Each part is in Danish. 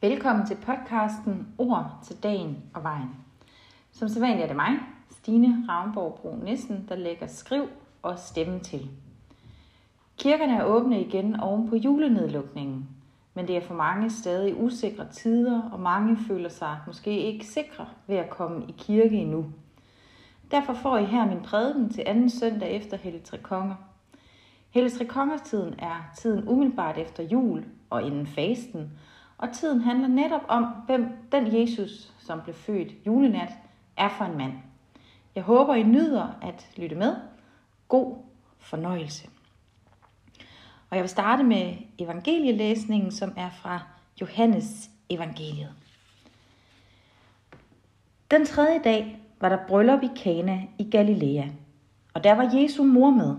Velkommen til podcasten Ord til dagen og vejen. Som sædvanligt er det mig, Stine Ravnborg Bro Nissen, der lægger skriv og stemme til. Kirkerne er åbne igen oven på julenedlukningen, men det er for mange stadig usikre tider, og mange føler sig måske ikke sikre ved at komme i kirke endnu. Derfor får I her min prædiken til anden søndag efter Hellig Tre Konger. Hellig Tre Kongers tiden er tiden umiddelbart efter jul og inden fasten, og tiden handler netop om, hvem den Jesus, som blev født julenat, er for en mand. Jeg håber, I nyder at lytte med. God fornøjelse. Og jeg vil starte med evangelielæsningen, som er fra Johannes evangeliet. Den tredje dag var der bryllup i Kana i Galilea, og der var Jesu mor med.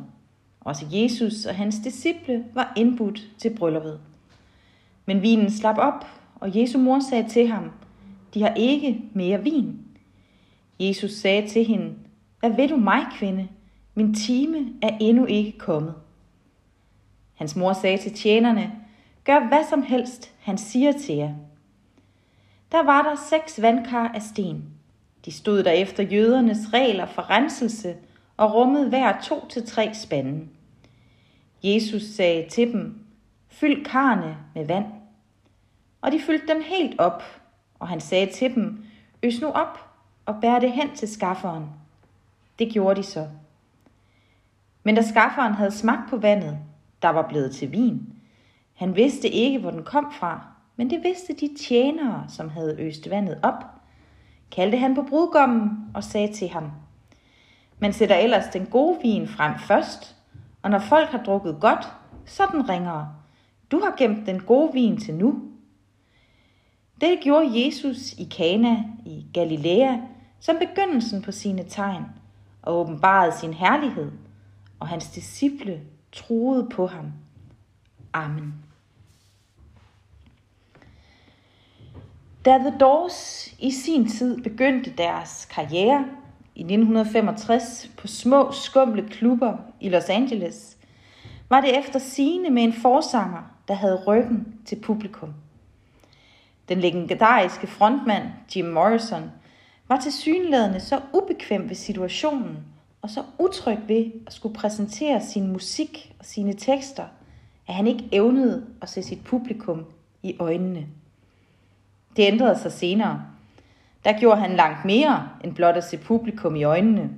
Også Jesus og hans disciple var indbudt til brylluppet. Men vinen slap op, og Jesu mor sagde til ham, de har ikke mere vin. Jesus sagde til hende, hvad ved du mig, kvinde? Min time er endnu ikke kommet. Hans mor sagde til tjenerne, gør hvad som helst, han siger til jer. Der var der seks vandkar af sten. De stod der efter jødernes regler for renselse og rummede hver to til tre spande. Jesus sagde til dem, fyld karne med vand. Og de fyldte dem helt op, og han sagde til dem, øs nu op og bær det hen til skafferen. Det gjorde de så. Men da skafferen havde smagt på vandet, der var blevet til vin, han vidste ikke, hvor den kom fra, men det vidste de tjenere, som havde øst vandet op, kaldte han på brudgommen og sagde til ham, man sætter ellers den gode vin frem først, og når folk har drukket godt, så den ringere. Du har gemt den gode vin til nu. Dette gjorde Jesus i Kana i Galilea som begyndelsen på sine tegn og åbenbarede sin herlighed, og hans disciple troede på ham. Amen. Da The Doors i sin tid begyndte deres karriere i 1965 på små skumle klubber i Los Angeles, var det efter sigende med en forsanger, der havde ryggen til publikum. Den legendariske frontmand Jim Morrison var til synlædende så ubekvem ved situationen og så utryg ved at skulle præsentere sin musik og sine tekster, at han ikke evnede at se sit publikum i øjnene. Det ændrede sig senere. Der gjorde han langt mere end blot at se publikum i øjnene.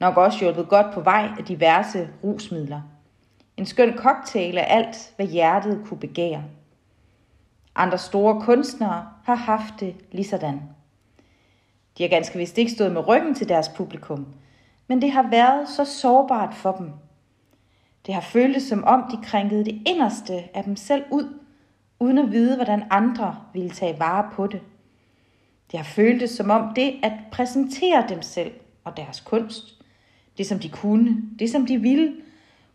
Nok også hjulpet godt på vej af diverse rusmidler. En skøn cocktail af alt, hvad hjertet kunne begære. Andre store kunstnere har haft det lige sådan. De har ganske vist ikke stået med ryggen til deres publikum, men det har været så sårbart for dem. Det har føltes som om, de krænkede det inderste af dem selv ud, uden at vide, hvordan andre ville tage vare på det. Det har føltes som om det at præsentere dem selv og deres kunst, det som de kunne, det som de ville,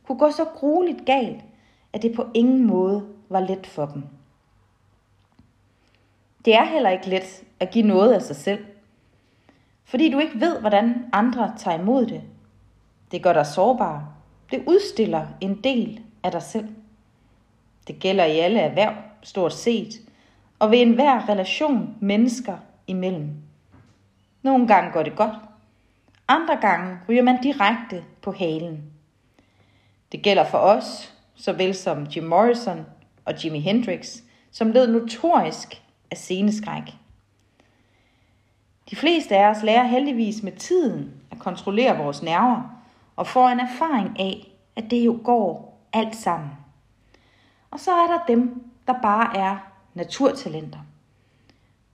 kunne gå så grueligt galt, at det på ingen måde var let for dem. Det er heller ikke let at give noget af sig selv, fordi du ikke ved, hvordan andre tager imod det. Det gør dig sårbar. Det udstiller en del af dig selv. Det gælder i alle erhverv, stort set, og ved enhver relation mennesker imellem. Nogle gange går det godt. Andre gange ryger man direkte på halen. Det gælder for os, såvel som Jim Morrison og Jimi Hendrix, som led notorisk af sceneskræk. De fleste af os lærer heldigvis med tiden at kontrollere vores nerver og får en erfaring af, at det jo går alt sammen. Og så er der dem, der bare er naturtalenter.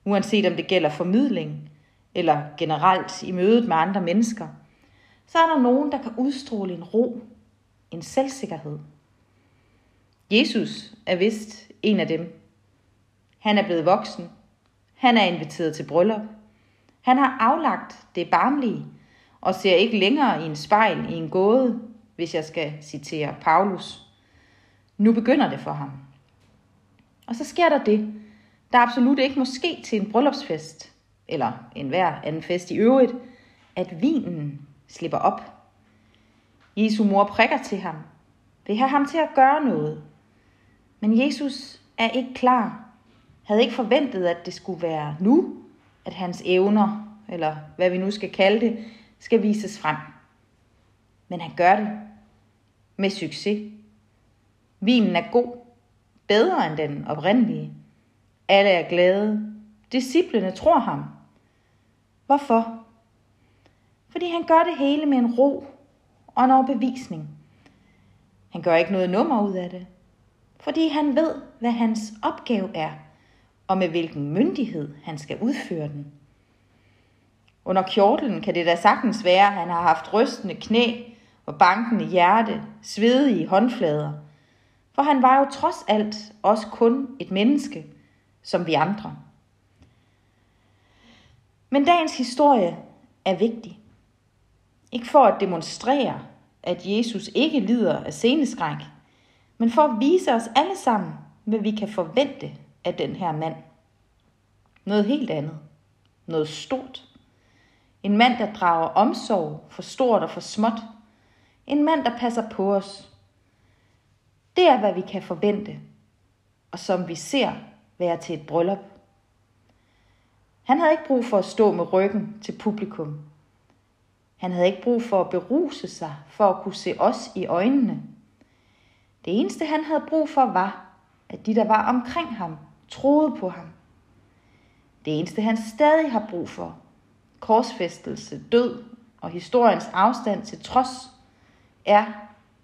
Uanset om det gælder formidling eller generelt i mødet med andre mennesker, så er der nogen, der kan udstråle en ro, en selvsikkerhed. Jesus er vist en af dem. Han er blevet voksen. Han er inviteret til bryllup. Han har aflagt det barmlige og ser ikke længere i en spejl i en gåde, hvis jeg skal citere Paulus. Nu begynder det for ham. Og så sker der det, der absolut ikke må ske til en bryllupsfest, eller en hver anden fest i øvrigt, at vinen slipper op. Jesu mor prikker til ham, vil have ham til at gøre noget. Men Jesus er ikke klar havde ikke forventet, at det skulle være nu, at hans evner, eller hvad vi nu skal kalde det, skal vises frem. Men han gør det med succes. Vinen er god, bedre end den oprindelige. Alle er glade. Disciplene tror ham. Hvorfor? Fordi han gør det hele med en ro og en overbevisning. Han gør ikke noget nummer ud af det, fordi han ved, hvad hans opgave er, og med hvilken myndighed han skal udføre den. Under kjortlen kan det da sagtens være, at han har haft rystende knæ og bankende hjerte, svedige håndflader. For han var jo trods alt også kun et menneske, som vi andre. Men dagens historie er vigtig. Ikke for at demonstrere, at Jesus ikke lider af sceneskræk, men for at vise os alle sammen, hvad vi kan forvente af den her mand. Noget helt andet. Noget stort. En mand, der drager omsorg for stort og for småt. En mand, der passer på os. Det er, hvad vi kan forvente, og som vi ser være til et bryllup. Han havde ikke brug for at stå med ryggen til publikum. Han havde ikke brug for at beruse sig for at kunne se os i øjnene. Det eneste han havde brug for var, at de der var omkring ham troede på ham. Det eneste han stadig har brug for, korsfæstelse, død og historiens afstand til trods, er,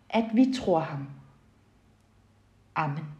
at vi tror ham. Amen.